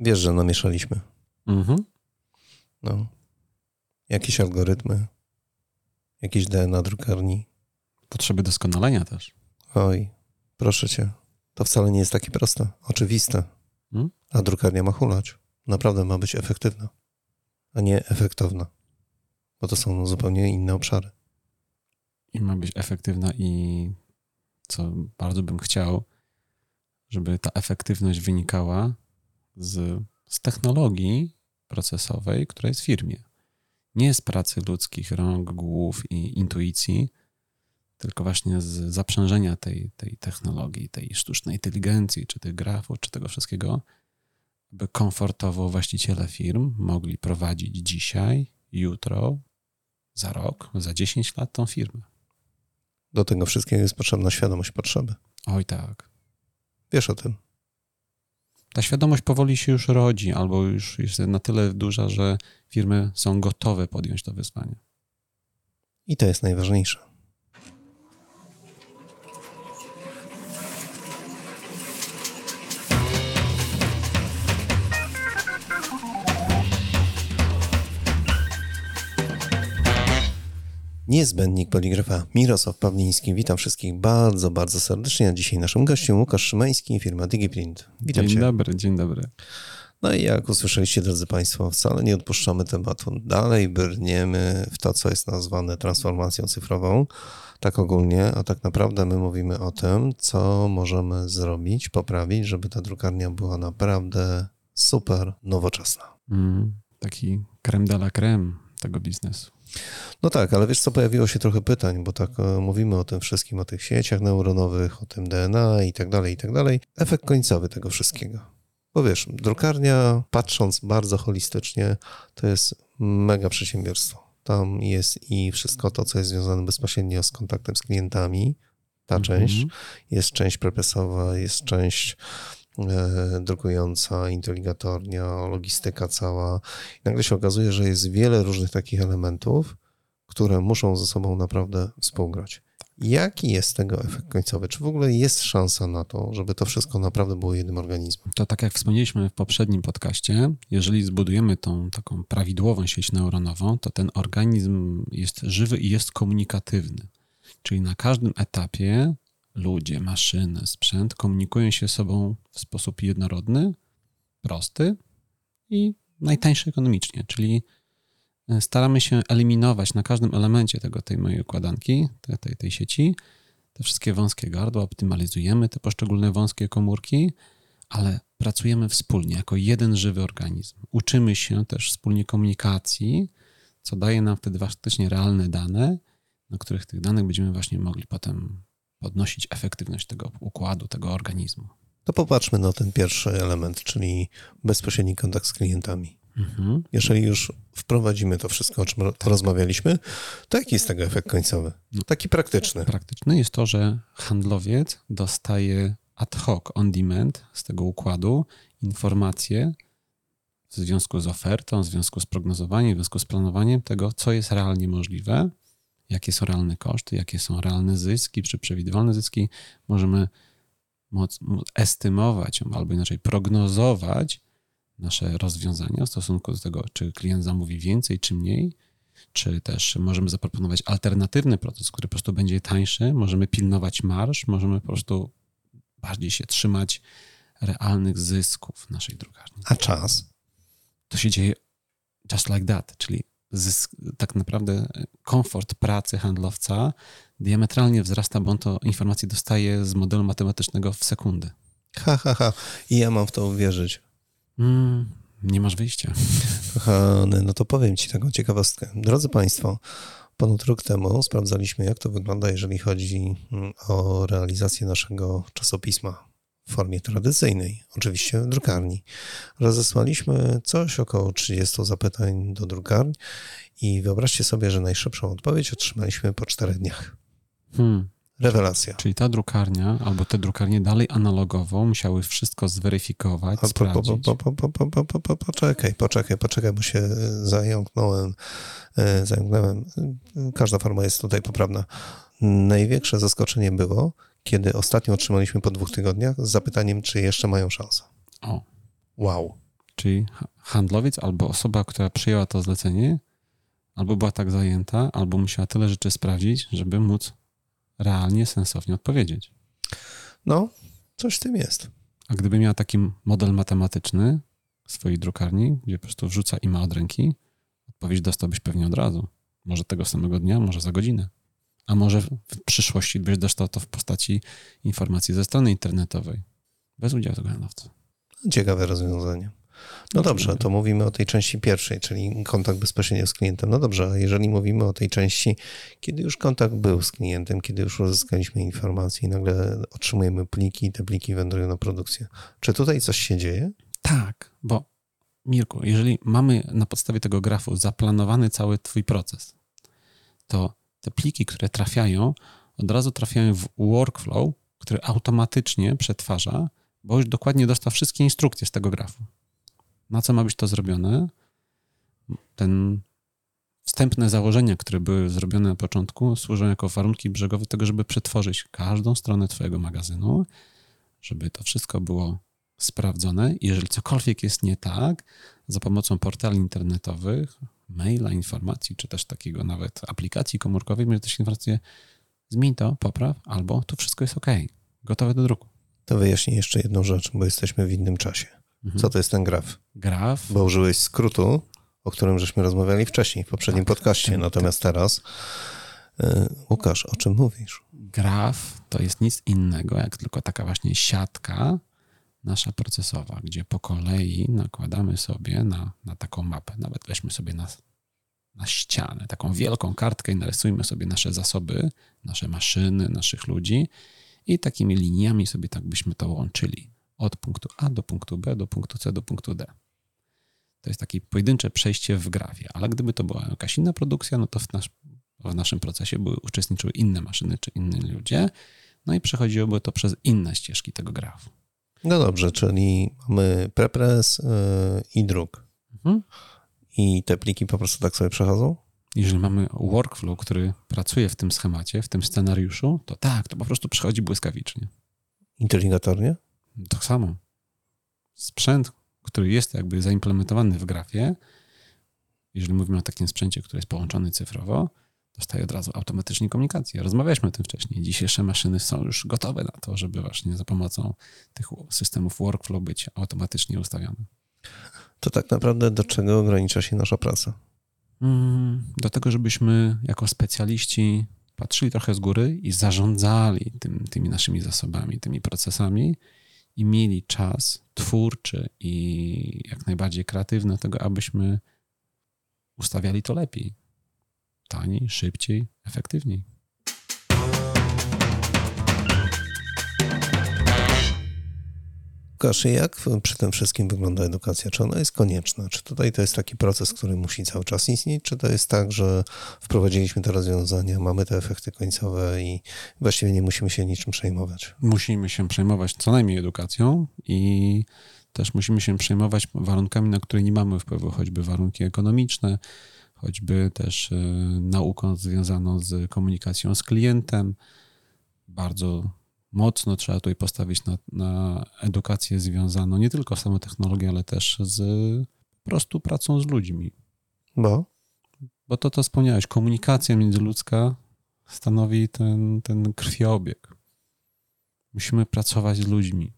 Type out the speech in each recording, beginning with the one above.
Wiesz, że namieszaliśmy. Mhm. No. Jakieś algorytmy, jakieś DNA drukarni. Potrzeby doskonalenia też. Oj, proszę cię. To wcale nie jest takie proste, oczywiste. Hmm? A drukarnia ma hulać. Naprawdę ma być efektywna, a nie efektowna. Bo to są zupełnie inne obszary. I ma być efektywna i co bardzo bym chciał, żeby ta efektywność wynikała z, z technologii procesowej, która jest w firmie. Nie z pracy ludzkich rąk, głów i intuicji, tylko właśnie z zaprzężenia tej, tej technologii, tej sztucznej inteligencji, czy tych grafów, czy tego wszystkiego, by komfortowo właściciele firm mogli prowadzić dzisiaj, jutro, za rok, za 10 lat tą firmę. Do tego wszystkiego jest potrzebna świadomość potrzeby. Oj tak. Wiesz o tym. Ta świadomość powoli się już rodzi, albo już jest na tyle duża, że firmy są gotowe podjąć to wyzwanie. I to jest najważniejsze. Niezbędnik Poligrafa Mirosław Pawliński. Witam wszystkich bardzo, bardzo serdecznie. A dzisiaj naszym gościem Łukasz Szymański, firma DigiPrint. Witam dzień cię. dobry, dzień dobry. No i jak usłyszeliście, drodzy Państwo, wcale nie odpuszczamy tematu. Dalej brniemy w to, co jest nazwane transformacją cyfrową, tak ogólnie, a tak naprawdę my mówimy o tym, co możemy zrobić, poprawić, żeby ta drukarnia była naprawdę super nowoczesna. Mm, taki creme de la creme tego biznesu. No tak, ale wiesz co, pojawiło się trochę pytań, bo tak e, mówimy o tym wszystkim, o tych sieciach neuronowych, o tym DNA i tak dalej, i tak dalej. Efekt końcowy tego wszystkiego. Bo wiesz, drukarnia, patrząc bardzo holistycznie, to jest mega przedsiębiorstwo. Tam jest i wszystko to, co jest związane bezpośrednio z kontaktem z klientami, ta Mhm. część. Jest część prepresowa, jest część drukująca, inteligatornia, logistyka cała. I nagle się okazuje, że jest wiele różnych takich elementów, które muszą ze sobą naprawdę współgrać. Jaki jest tego efekt końcowy? Czy w ogóle jest szansa na to, żeby to wszystko naprawdę było jednym organizmem? To tak jak wspomnieliśmy w poprzednim podcaście, jeżeli zbudujemy tą taką prawidłową sieć neuronową, to ten organizm jest żywy i jest komunikatywny. Czyli na każdym etapie ludzie, maszyny, sprzęt komunikują się sobą w sposób jednorodny, prosty i najtańszy ekonomicznie. Czyli e, staramy się eliminować na każdym elemencie tego, tej mojej układanki, tej, tej, tej sieci, te wszystkie wąskie gardła, optymalizujemy te poszczególne wąskie komórki, ale pracujemy wspólnie jako jeden żywy organizm. Uczymy się też wspólnie komunikacji, co daje nam wtedy faktycznie realne dane, na których tych danych będziemy właśnie mogli potem podnosić efektywność tego układu, tego organizmu. To popatrzmy na ten pierwszy element, czyli bezpośredni kontakt z klientami. Mhm. Jeżeli już wprowadzimy to wszystko, o czym ro- rozmawialiśmy, to jaki jest tego efekt końcowy? No. Taki praktyczny. Praktyczne jest to, że handlowiec dostaje ad hoc, on demand z tego układu informacje w związku z ofertą, w związku z prognozowaniem, w związku z planowaniem tego, co jest realnie możliwe, jakie są realne koszty, jakie są realne zyski, czy przewidywalne zyski. Możemy moc, mo- estymować, albo inaczej prognozować nasze rozwiązania w stosunku do tego, czy klient zamówi więcej, czy mniej, czy też możemy zaproponować alternatywny proces, który po prostu będzie tańszy, możemy pilnować marsz, możemy po prostu bardziej się trzymać realnych zysków naszej drukarni. A czas? To się dzieje just like that, czyli tak naprawdę komfort pracy handlowca diametralnie wzrasta, bo on to informacje dostaje z modelu matematycznego w sekundy. Ha, ha, ha. I ja mam w to uwierzyć. Mm, nie masz wyjścia. Kochany, no to powiem Ci taką ciekawostkę. Drodzy Państwo, ponad rok temu sprawdzaliśmy, jak to wygląda, jeżeli chodzi mm, o realizację naszego czasopisma w formie tradycyjnej, oczywiście w drukarni. Rozesłaliśmy coś około 30 zapytań do drukarni i wyobraźcie sobie, że najszybszą odpowiedź otrzymaliśmy po czterech dniach. Hmm. Rewelacja. Czyli ta drukarnia albo te drukarnie dalej analogowo musiały wszystko zweryfikować, A sprawdzić. po, po, po, po, po, po, po, poczekaj, poczekaj, poczekaj, bo się e, zająknąłem. e, Zająknąłem. Każda forma jest tutaj poprawna. Największe zaskoczenie było, kiedy ostatnio otrzymaliśmy po dwóch tygodniach z zapytaniem, czy jeszcze mają szansę. O, Wow. Czyli handlowiec albo osoba, która przyjęła to zlecenie, albo była tak zajęta, albo musiała tyle rzeczy sprawdzić, żeby móc realnie, sensownie odpowiedzieć. No, coś w tym jest. A gdyby miała taki model matematyczny w swojej drukarni, gdzie po prostu wrzuca ima od ręki, odpowiedź dostałbyś pewnie od razu. Może tego samego dnia, może za godzinę. A może w przyszłości byś dostał to w postaci informacji ze strony internetowej. Bez udziału tego handlowca. Ciekawe rozwiązanie. No dobrze, to mówimy o tej części pierwszej, czyli kontakt bezpośrednio z klientem. No dobrze, a jeżeli mówimy o tej części, kiedy już kontakt był z klientem, kiedy już uzyskaliśmy informacje i nagle otrzymujemy pliki i te pliki wędrują na produkcję. Czy tutaj coś się dzieje? Tak, bo Mirku, jeżeli mamy na podstawie tego grafu zaplanowany cały twój proces, to te pliki, które trafiają, od razu trafiają w workflow, który automatycznie przetwarza, bo już dokładnie dostał wszystkie instrukcje z tego grafu. Na co ma być to zrobione? Ten wstępne założenia, które były zrobione na początku, służą jako warunki brzegowe tego, żeby przetworzyć każdą stronę Twojego magazynu, żeby to wszystko było sprawdzone. Jeżeli cokolwiek jest nie tak, za pomocą portali internetowych, maila, informacji, czy też takiego nawet aplikacji komórkowej, będzie też informację, zmień to, popraw, albo to wszystko jest ok, gotowe do druku. To wyjaśnię jeszcze jedną rzecz, bo jesteśmy w innym czasie. Mhm. Co to jest ten graf? Graf. Bo użyłeś skrótu, o którym żeśmy rozmawiali wcześniej, w poprzednim tak, podcaście. Tak, Natomiast tak. teraz, yy, Łukasz, o czym mówisz? Graf to jest nic innego, jak tylko taka właśnie siatka nasza procesowa, gdzie po kolei nakładamy sobie na, na taką mapę, nawet weźmy sobie na, na ścianę, taką wielką kartkę i narysujmy sobie nasze zasoby, nasze maszyny, naszych ludzi i takimi liniami sobie tak byśmy to łączyli od punktu A do punktu B, do punktu C, do punktu D. To jest takie pojedyncze przejście w grafie, ale gdyby to była jakaś inna produkcja, no to w, nasz, w naszym procesie były, uczestniczyły inne maszyny czy inni ludzie, no i przechodziłoby to przez inne ścieżki tego grafu. No dobrze, czyli mamy prepres yy, i druk. Mhm. I te pliki po prostu tak sobie przechodzą? Jeżeli mamy workflow, który pracuje w tym schemacie, w tym scenariuszu, to tak, to po prostu przechodzi błyskawicznie. Inteligatornie? Tak samo. Sprzęt, który jest jakby zaimplementowany w grafie, jeżeli mówimy o takim sprzęcie, który jest połączony cyfrowo, dostaje od razu automatycznie komunikację. Rozmawialiśmy o tym wcześniej. Dzisiejsze maszyny są już gotowe na to, żeby właśnie za pomocą tych systemów workflow być automatycznie ustawione. To tak naprawdę do czego ogranicza się nasza praca? Mm, do tego, żebyśmy jako specjaliści patrzyli trochę z góry i zarządzali tym, tymi naszymi zasobami, tymi procesami i mieli czas twórczy i jak najbardziej kreatywny do tego, abyśmy ustawiali to lepiej. Taniej, szybciej, efektywniej. Łukasz, jak przy tym wszystkim wygląda edukacja? Czy ona jest konieczna? Czy tutaj to jest taki proces, który musi cały czas istnieć? Czy to jest tak, że wprowadziliśmy te rozwiązania, mamy te efekty końcowe i właściwie nie musimy się niczym przejmować? Musimy się przejmować co najmniej edukacją i też musimy się przejmować warunkami, na które nie mamy wpływu, choćby warunki ekonomiczne, choćby też e, nauką związaną z komunikacją z klientem. Bardzo mocno trzeba tutaj postawić na, na edukację związaną nie tylko z samą technologią, ale też z po prostu pracą z ludźmi. Bo? Bo to, co wspomniałeś, komunikacja międzyludzka stanowi ten, ten krwiobieg. Musimy pracować z ludźmi.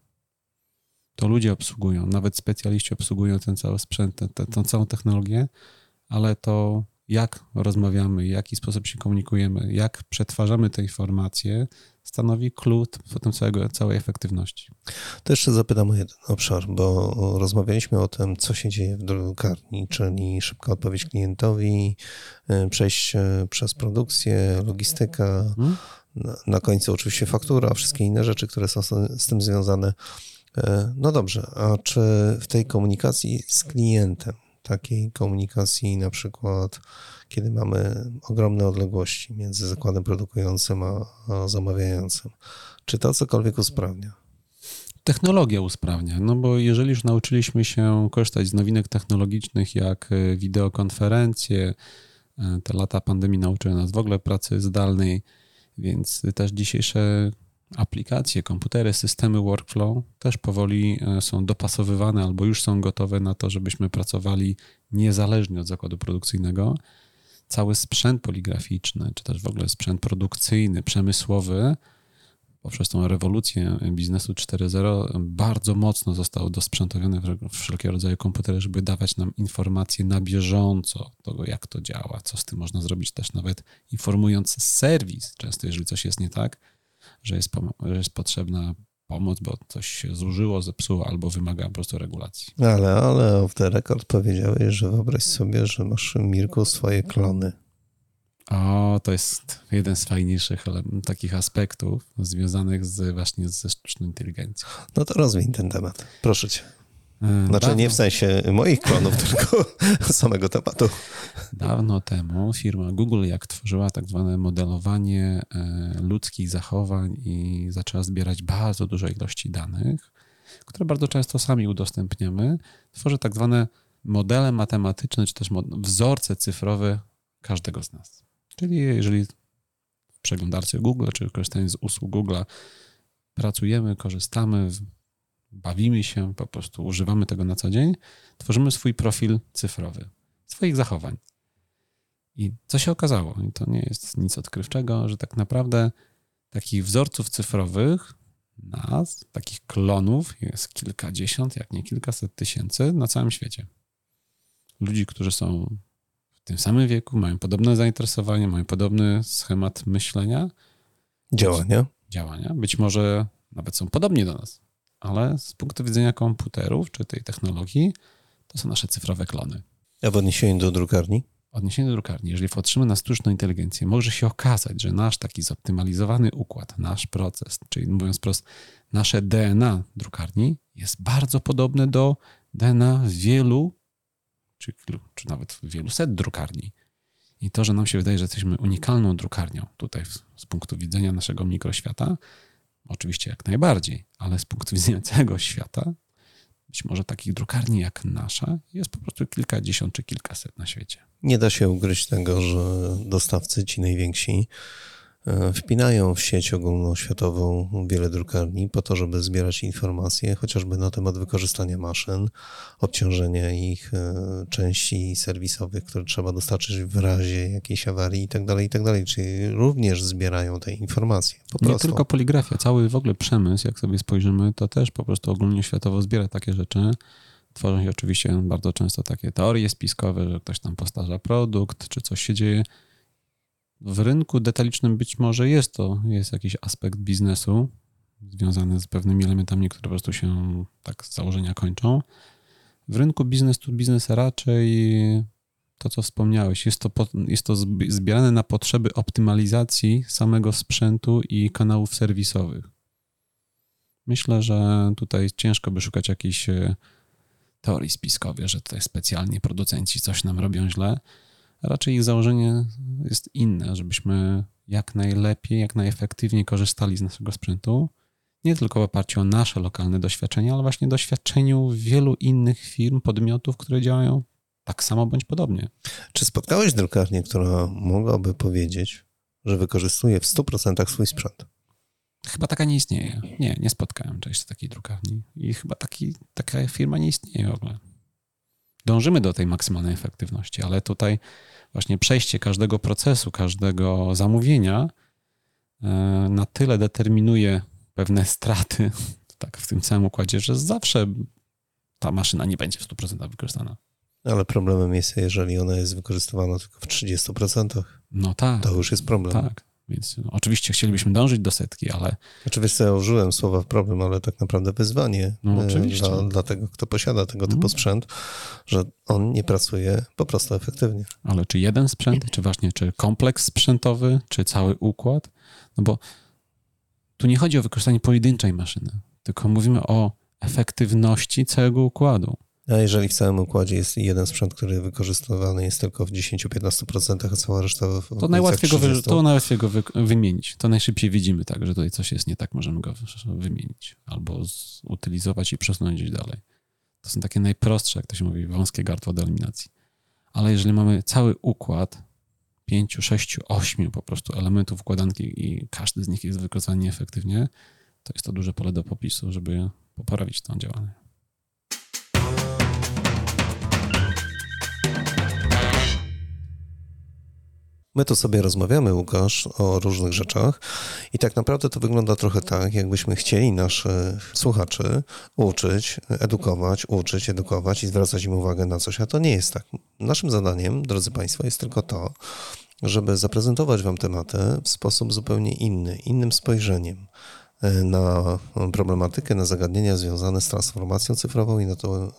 To ludzie obsługują, nawet specjaliści obsługują ten cały sprzęt, tę całą technologię, ale to jak rozmawiamy, w jaki sposób się komunikujemy, jak przetwarzamy te informacje, stanowi klucz potem całego, całej efektywności. To jeszcze zapytam o jeden obszar, bo rozmawialiśmy o tym, co się dzieje w drukarni, czyli szybka odpowiedź klientowi, e, przejście przez produkcję, logistyka, hmm? na, na końcu oczywiście faktura, wszystkie inne rzeczy, które są z tym związane. E, no dobrze, a czy w tej komunikacji z klientem, takiej komunikacji na przykład, kiedy mamy ogromne odległości między zakładem produkującym a, zamawiającym. Czy to cokolwiek usprawnia? Technologia usprawnia, no bo jeżeli już nauczyliśmy się korzystać z nowinek technologicznych jak e, wideokonferencje, e, te lata pandemii nauczyły nas w ogóle pracy zdalnej, więc też dzisiejsze aplikacje, komputery, systemy workflow też powoli e, są dopasowywane albo już są gotowe na to, żebyśmy pracowali niezależnie od zakładu produkcyjnego. Cały sprzęt poligraficzny, czy też w ogóle sprzęt produkcyjny, przemysłowy, poprzez tą rewolucję biznesu 4.0 bardzo mocno został dosprzętowiony w wszelkiego rodzaju komputery, żeby dawać nam informacje na bieżąco tego, jak to działa, co z tym można zrobić też nawet informując serwis, często jeżeli coś jest nie tak, że jest, że jest potrzebna pomoc, bo coś się zużyło, zepsuło albo wymaga po prostu regulacji. Ale, ale off the record powiedziałeś, że wyobraź sobie, że masz, Mirku, swoje klony. O, to jest jeden z fajniejszych takich aspektów związanych z, właśnie ze sztuczną inteligencją. No to rozwiń ten temat, proszę cię. E, znaczy nie w sensie moich klonów, tylko samego tematu. Dawno temu firma Google, jak tworzyła tak zwane modelowanie e, ludzkich zachowań i zaczęła zbierać bardzo duże ilości danych, które bardzo często sami udostępniamy, tworzy tak zwane modele matematyczne, czy też wzorce cyfrowe każdego z nas. Czyli jeżeli w przeglądarce Google, czy korzystając z usług Google, pracujemy, korzystamy, bawimy się, po prostu używamy tego na co dzień, tworzymy swój profil cyfrowy, swoich zachowań. I co się okazało, i to nie jest nic odkrywczego, że tak naprawdę takich wzorców cyfrowych nas, takich klonów jest kilkadziesiąt, jak nie kilkaset tysięcy na całym świecie. Ludzi, którzy są w tym samym wieku, mają podobne zainteresowania, mają podobny schemat myślenia. Działania. Działania. Być może nawet są podobni do nas ale z punktu widzenia komputerów czy tej technologii, to są nasze cyfrowe klony. A w odniesieniu do drukarni? W odniesieniu do drukarni, jeżeli patrzymy na sztuczną inteligencję, może się okazać, że nasz taki zoptymalizowany układ, nasz proces, czyli mówiąc wprost, nasze DNA drukarni jest bardzo podobne do DNA wielu, czy, czy nawet wielu set drukarni. I to, że nam się wydaje, że jesteśmy unikalną drukarnią tutaj z punktu widzenia naszego mikroświata, Oczywiście jak najbardziej, ale z punktu widzenia całego świata, być może takich drukarni jak nasza jest po prostu kilkadziesiąt czy kilkaset na świecie. Nie da się ugryźć tego, że dostawcy ci najwięksi wpinają w sieć ogólnoświatową wiele drukarni po to, żeby zbierać informacje chociażby na temat wykorzystania maszyn, obciążenia ich e, części serwisowych, które trzeba dostarczyć w razie jakiejś awarii itd., tak itd., tak czyli również zbierają te informacje. Nie tylko poligrafia, cały w ogóle przemysł, jak sobie spojrzymy, to też po prostu ogólnoświatowo zbiera takie rzeczy. Tworzą się oczywiście bardzo często takie teorie spiskowe, że ktoś tam postarza produkt, czy coś się dzieje w rynku detalicznym być może jest to, jest jakiś aspekt biznesu związany z pewnymi elementami, które po prostu się tak z założenia kończą. W rynku biznes to biznes raczej to, co wspomniałeś, jest to, jest to zbierane na potrzeby optymalizacji samego sprzętu i kanałów serwisowych. Myślę, że tutaj ciężko by szukać jakiejś e, teorii spiskowej, że tutaj specjalnie producenci coś nam robią źle raczej ich założenie jest inne, żebyśmy jak najlepiej, jak najefektywniej korzystali z naszego sprzętu, nie tylko w oparciu o nasze lokalne doświadczenia, ale właśnie doświadczeniu wielu innych firm, podmiotów, które działają tak samo bądź podobnie. Czy spotkałeś drukarnię, która mogłaby powiedzieć, że wykorzystuje w 100% swój sprzęt? Chyba taka nie istnieje. Nie, nie spotkałem czegoś takiej drukarni. I chyba taki, taka firma nie istnieje w ogóle dążymy do tej maksymalnej efektywności, ale tutaj właśnie przejście każdego procesu, każdego zamówienia e, na tyle determinuje pewne straty tak, w tym całym układzie, że zawsze ta maszyna nie będzie w 100% wykorzystana. Ale problemem jest, jeżeli ona jest wykorzystywana tylko w 30%. No tak. To już jest problem. Tak. Więc no, oczywiście chcielibyśmy dążyć do setki, ale. Oczywiście ja użyłem słowa problem, ale tak naprawdę wyzwanie no, e, dla, dla tego, kto posiada tego typu no. sprzęt, że on nie pracuje po prostu efektywnie. Ale czy jeden sprzęt, czy właśnie, czy kompleks sprzętowy, czy cały układ? No bo tu nie chodzi o wykorzystanie pojedynczej maszyny, tylko mówimy o efektywności całego układu. A jeżeli w całym układzie jest jeden sprzęt, który wykorzystywany jest tylko w 10-15%, a cała reszta w to najłatwiej, go wy, to najłatwiej go wy, wymienić. To najszybciej widzimy tak, że tutaj coś jest nie tak, możemy go wymienić albo zutylizować i przesunąć gdzieś dalej. To są takie najprostsze, jak to się mówi, wąskie gardło do eliminacji. Ale jeżeli mamy cały układ, pięciu, sześciu, ośmiu po prostu elementów układanki i każdy z nich jest wykorzystany nieefektywnie, to jest to duże pole do popisu, żeby poprawić to działanie. My tu sobie rozmawiamy, Łukasz, o różnych rzeczach i tak naprawdę to wygląda trochę tak, jakbyśmy chcieli naszych słuchaczy uczyć, edukować, uczyć, edukować i zwracać im uwagę na coś, a to nie jest tak. Naszym zadaniem, drodzy Państwo, jest tylko to, żeby zaprezentować Wam tematy w sposób zupełnie inny, innym spojrzeniem na problematykę, na zagadnienia związane z transformacją cyfrową i na to e,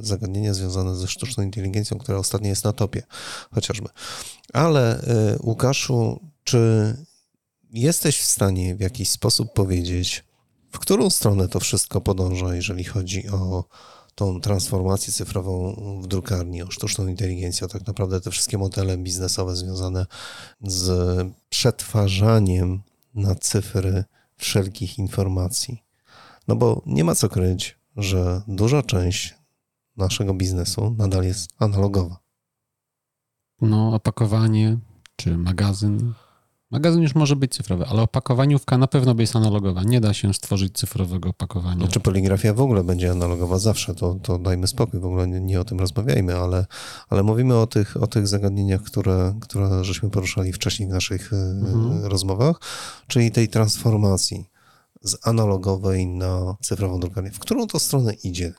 zagadnienia związane ze sztuczną inteligencją, która ostatnio jest na topie chociażby. Ale e, Łukaszu, czy jesteś w stanie w jakiś sposób powiedzieć, w którą stronę to wszystko podąża, jeżeli chodzi o tą transformację cyfrową w drukarni, o sztuczną inteligencję, o tak naprawdę te wszystkie modele biznesowe związane z przetwarzaniem na cyfry wszelkich informacji. No bo nie ma co kryć, że duża część naszego biznesu nadal jest analogowa. No, opakowanie czy magazyn Magazyn już może być cyfrowy, ale opakowaniówka na pewno jest analogowa. Nie da się stworzyć cyfrowego opakowania. Znaczy poligrafia w ogóle będzie analogowa zawsze, to, to dajmy spokój, w ogóle nie, nie, o tym rozmawiajmy, ale, ale mówimy o tych, o tych zagadnieniach, które, które żeśmy poruszali wcześniej w naszych e, mhm. rozmowach, czyli tej transformacji z analogowej na cyfrową drukarnię. W którą to stronę idzie,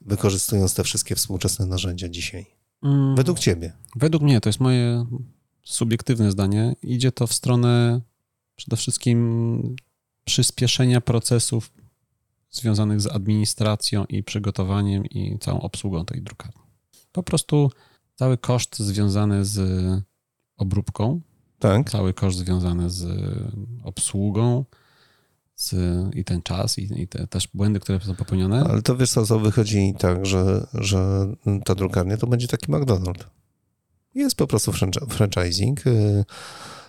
wykorzystując te wszystkie współczesne narzędzia dzisiaj? Mm. Według ciebie? Według mnie, to jest moje subiektywne zdanie, idzie to w stronę przede wszystkim przyspieszenia procesów związanych z administracją i przygotowaniem i całą obsługą tej drukarni. Po prostu cały koszt związany z obróbką, tak. cały koszt związany z obsługą z, i ten czas, i, i te też błędy, które są popełnione. Ale to wiesz co, to wychodzi tak, że, że ta drukarnia to będzie taki McDonald's. Jest po prostu franchising. Y,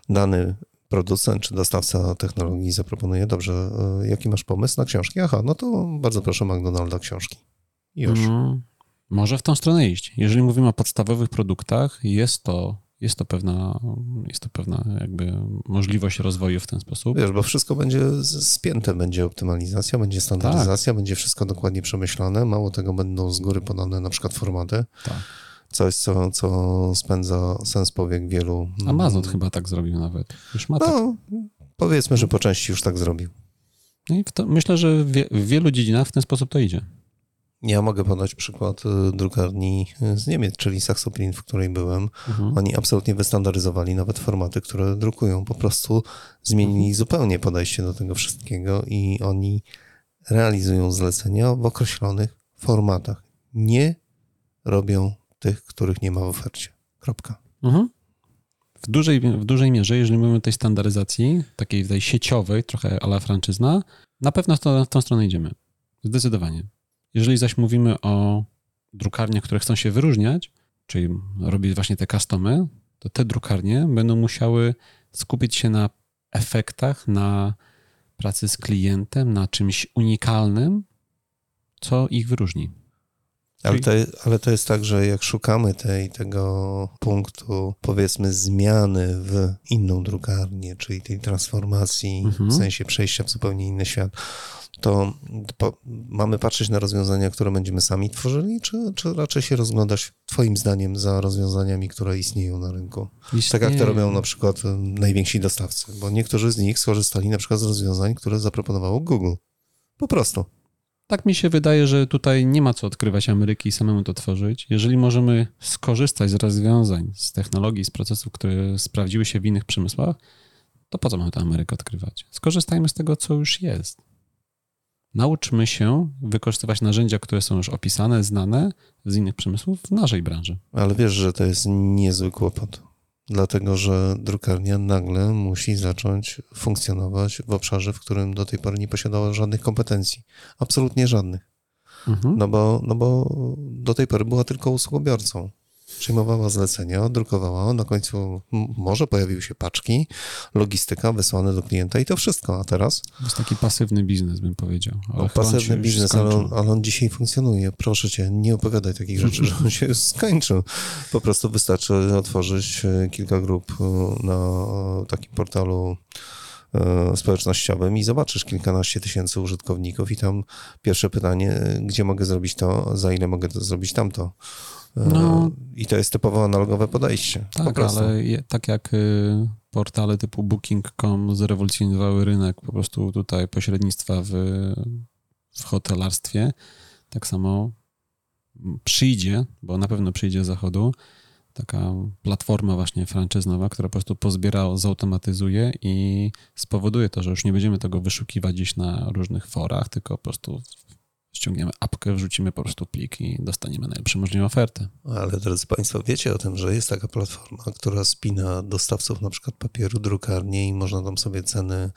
dany producent czy dostawca technologii zaproponuje, dobrze, y, jaki masz pomysł na książki? Aha, no to bardzo proszę McDonalda książki. Już. Mm, może w tą stronę iść. Jeżeli mówimy o podstawowych produktach, jest to, jest to pewna, jest to pewna jakby możliwość rozwoju w ten sposób. Wiesz, bo wszystko będzie spięte, będzie optymalizacja, będzie standaryzacja, tak. będzie wszystko dokładnie przemyślane. Mało tego, będą z góry podane na przykład formaty. Tak coś, co, co spędza sens powiek wielu. Amazon chyba tak zrobił nawet. Już ma no, tak. powiedzmy, że po części już tak zrobił. No to, myślę, że w, w wielu dziedzinach w ten sposób to idzie. Ja mogę podać przykład y, drukarni z Niemiec, czyli Saxoprint, w której byłem. Mhm. Oni absolutnie wystandaryzowali nawet formaty, które drukują. Po prostu zmienili mhm. zupełnie podejście do tego wszystkiego i oni realizują zlecenia w określonych formatach. Nie robią tych, których nie ma w ofercie. Kropka. Mhm. W, dużej, w dużej mierze, jeżeli mówimy o tej standaryzacji, takiej tej sieciowej, trochę ala franczyzna, na pewno w, to, w tą stronę idziemy. Zdecydowanie. Jeżeli zaś mówimy o drukarniach, które chcą się wyróżniać, czyli robić właśnie te customy, to te drukarnie będą musiały skupić się na efektach, na pracy z klientem, na czymś unikalnym, co ich wyróżni. Ale to, ale to jest tak, że jak szukamy tej, tego punktu, powiedzmy, zmiany w inną drukarnię, czyli tej transformacji, mhm. w sensie przejścia w zupełnie inny świat, to po, mamy patrzeć na rozwiązania, które będziemy sami tworzyli, czy, czy raczej się rozglądać Twoim zdaniem za rozwiązaniami, które istnieją na rynku? Tak jak to robią na przykład najwięksi dostawcy, bo niektórzy z nich skorzystali na przykład z rozwiązań, które zaproponowało Google. Po prostu. Tak mi się wydaje, że tutaj nie ma co odkrywać Ameryki i samemu to tworzyć. Jeżeli możemy skorzystać z rozwiązań, z technologii, z procesów, które sprawdziły się w innych przemysłach, to po co mamy tę Amerykę odkrywać? Skorzystajmy z tego, co już jest. Nauczmy się wykorzystywać narzędzia, które są już opisane, znane z innych przemysłów w naszej branży. Ale wiesz, że to jest niezły kłopot dlatego że drukarnia nagle musi zacząć funkcjonować w obszarze, w którym do tej pory nie posiadała żadnych kompetencji. Absolutnie żadnych. Mhm. No, bo, no bo do tej pory była tylko usługobiorcą. Przyjmowała zlecenia, drukowała, na końcu może pojawiły się paczki, logistyka wysłane do klienta i to wszystko. A teraz? To jest taki pasywny biznes, bym powiedział. No, pasywny biznes, ale on, ale on, dzisiaj funkcjonuje. Proszę cię, nie opowiadaj takich rzeczy, że on się skończył. Po prostu wystarczy otworzyć e, kilka grup e, na takim portalu E, społecznościowym i zobaczysz kilkanaście tysięcy użytkowników i tam pierwsze pytanie, gdzie mogę zrobić to, za ile mogę to zrobić tamto. E, no, I to jest typowo analogowe podejście. Tak, ale je, tak jak y, portale typu Booking.com zrewolucjonizowały rynek po prostu tutaj pośrednictwa w, w hotelarstwie, tak samo przyjdzie, bo na pewno przyjdzie z zachodu, taka platforma właśnie franczyznowa, która po prostu pozbiera, zautomatyzuje i spowoduje to, że już nie będziemy tego wyszukiwać gdzieś na różnych forach, tylko po prostu ściągniemy apkę, wrzucimy po prostu plik i dostaniemy najlepsze możliwe oferty. Ale drodzy Państwo, wiecie o tym, że jest taka platforma, która spina dostawców na przykład papieru, drukarni i można tam sobie ceny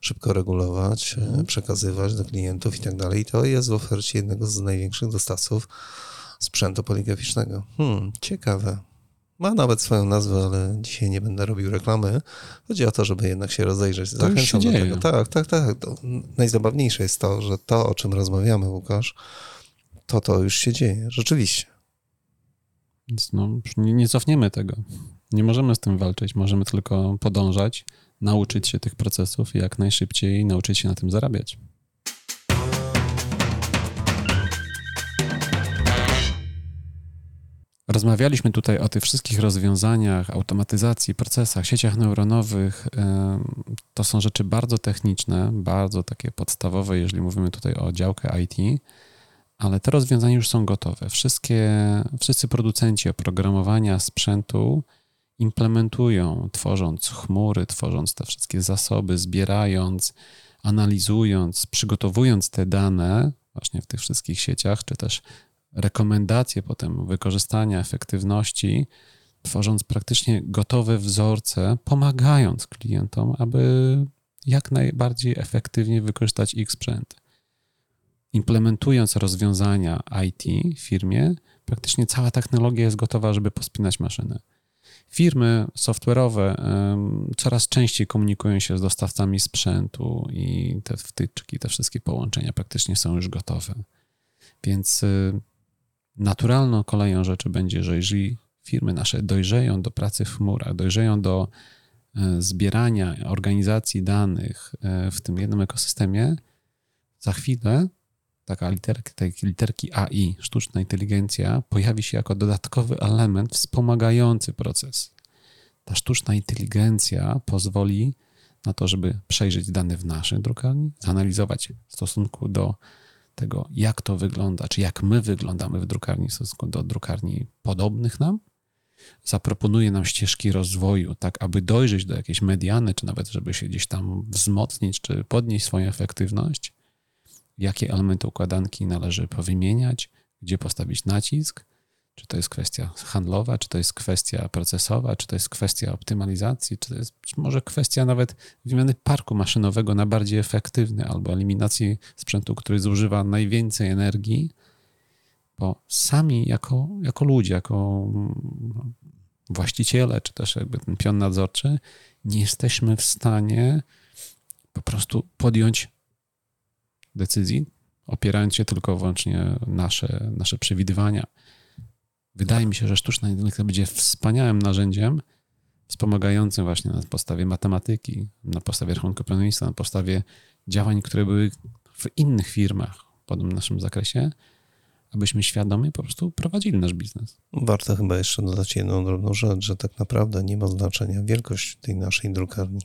szybko regulować, mm. przekazywać do klientów i tak dalej. To jest w ofercie jednego z największych dostawców sprzętu poligraficznego. Hmm, ciekawe. Ma nawet swoją nazwę, ale dzisiaj nie będę robił reklamy. Chodzi o to, żeby jednak się rozejrzeć. To Zachęcam do dzieje. tego. Tak, tak, tak. To najzabawniejsze jest to, że to, o czym rozmawiamy, Łukasz, to to już się dzieje. Rzeczywiście. Więc no, nie, nie cofniemy tego. Nie możemy z tym walczyć. Możemy tylko podążać, nauczyć się tych procesów i jak najszybciej nauczyć się na tym zarabiać. Rozmawialiśmy tutaj o tych wszystkich rozwiązaniach, automatyzacji, procesach, sieciach neuronowych. To są rzeczy bardzo techniczne, bardzo takie podstawowe, jeżeli mówimy tutaj o działkę IT, ale te rozwiązania już są gotowe. Wszystkie, wszyscy producenci oprogramowania sprzętu implementują, tworząc chmury, tworząc te wszystkie zasoby, zbierając, analizując, przygotowując te dane właśnie w tych wszystkich sieciach, czy też rekomendacje potem wykorzystania efektywności, tworząc praktycznie gotowe wzorce, pomagając klientom, aby jak najbardziej efektywnie wykorzystać ich sprzęt. Implementując rozwiązania IT w firmie, praktycznie cała technologia jest gotowa, żeby pospinać maszynę. Firmy software'owe coraz częściej komunikują się z dostawcami sprzętu i te wtyczki, te wszystkie połączenia praktycznie są już gotowe. Więc y, naturalną koleją rzeczy będzie, że jeżeli firmy nasze dojrzeją do pracy w chmurach, dojrzeją do e, zbierania, organizacji danych e, w tym jednym ekosystemie, za chwilę taka literka, takie literki AI, sztuczna inteligencja, pojawi się jako dodatkowy element wspomagający proces. Ta sztuczna inteligencja pozwoli na to, żeby przejrzeć dane w naszej drukarni, zanalizować w stosunku do tego, jak to wygląda, czy jak my wyglądamy w drukarni w stosunku do drukarni podobnych nam, zaproponuje nam ścieżki rozwoju, tak aby dojrzeć do jakiejś mediany, czy nawet żeby się gdzieś tam wzmocnić, czy podnieść swoją efektywność, jakie elementy układanki należy powymieniać, gdzie postawić nacisk, czy to jest kwestia handlowa, czy to jest kwestia procesowa, czy to jest kwestia optymalizacji, czy to jest może kwestia nawet wymiany parku maszynowego na bardziej efektywny albo eliminacji sprzętu, który zużywa najwięcej energii, bo sami jako, jako ludzie, jako właściciele, czy też jakby ten pion nadzorczy, nie jesteśmy w stanie po prostu podjąć decyzji, opierając się tylko wyłącznie nasze, nasze przewidywania Wydaje mi się, że sztuczna inteligencja będzie wspaniałym narzędziem wspomagającym właśnie na podstawie matematyki, na podstawie rachunku planownictwa, na podstawie działań, które były w innych firmach w podobnym naszym zakresie, abyśmy świadomie po prostu prowadzili nasz biznes. Warto chyba jeszcze dodać jedną drobną rzecz, że tak naprawdę nie ma znaczenia wielkość tej naszej drukarni.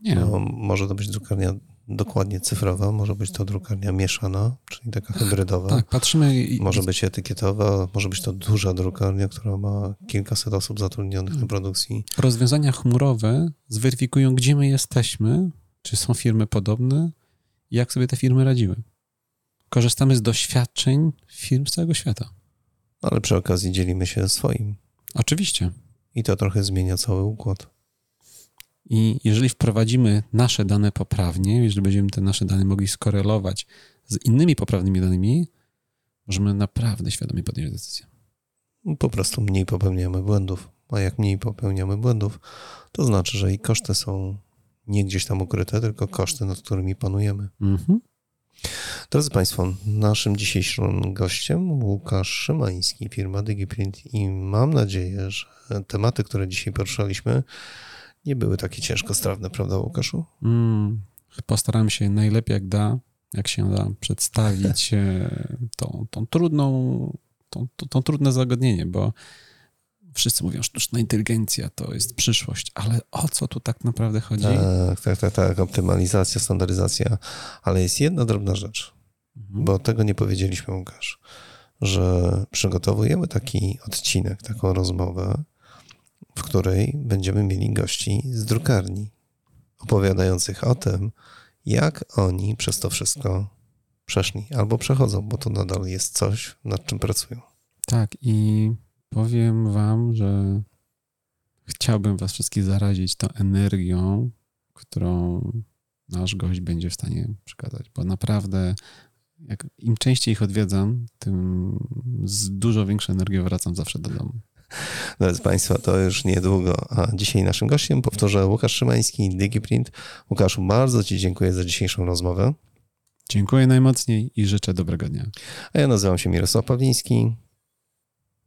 Nie. No, może to być drukarnia dokładnie cyfrowa, może być to drukarnia mieszana, czyli taka hybrydowa. Tak, patrzymy. Może być etykietowa, może być to duża drukarnia, która ma kilkaset osób zatrudnionych na produkcji. Rozwiązania chmurowe zweryfikują, gdzie my jesteśmy, czy są firmy podobne jak sobie te firmy radziły. Korzystamy z doświadczeń firm z całego świata. Ale przy okazji dzielimy się swoim. Oczywiście. I to trochę zmienia cały układ. I jeżeli wprowadzimy nasze dane poprawnie, jeżeli będziemy te nasze dane mogli skorelować z innymi poprawnymi danymi, możemy naprawdę świadomie podjąć decyzję. po prostu mniej popełniamy błędów. A jak mniej popełniamy błędów, to znaczy, że i koszty są nie gdzieś tam ukryte, tylko koszty, nad którymi panujemy. Mhm. Drodzy Państwo, naszym dzisiejszym gościem Łukasz Szymański, firma DigiPrint i mam nadzieję, że tematy, które dzisiaj poruszaliśmy, nie były takie ciężko strawne, prawda Łukaszu? Mm, postaram się najlepiej jak da, jak się da przedstawić e, tą, tą trudną, tą, tą, tą trudne zagadnienie, bo wszyscy mówią, sztuczna inteligencja to jest przyszłość, ale o co tu tak naprawdę chodzi? Tak, tak, tak, tak, optymalizacja, standaryzacja, ale jest jedna drobna rzecz, Mhm. bo tego nie powiedzieliśmy, Łukasz, że przygotowujemy taki odcinek, taką rozmowę, w której będziemy mieli gości z drukarni, opowiadających o tym, jak oni przez to wszystko przeszli albo przechodzą, bo to nadal jest coś, nad czym pracują. Tak, i powiem wam, że chciałbym was wszystkich zarazić tą energią, którą nasz gość będzie w stanie przekazać, bo naprawdę jak im częściej ich odwiedzam, tym z dużo większą energią wracam zawsze do domu. Drodzy Państwo, to już niedługo. A dzisiaj naszym gościem, powtórzę, Łukasz Szymański, DigiPrint. Łukaszu, bardzo Ci dziękuję za dzisiejszą rozmowę. Dziękuję najmocniej i życzę dobrego dnia. A ja nazywam się Mirosław Pawliński.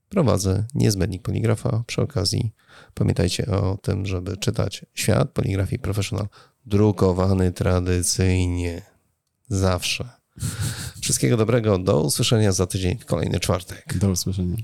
Prowadzę niezbędnik poligrafa. Przy okazji pamiętajcie o tym, żeby czytać Świat Poligrafii Professional drukowany tradycyjnie. Zawsze. Wszystkiego dobrego. Do usłyszenia za tydzień w kolejny czwartek. Do usłyszenia.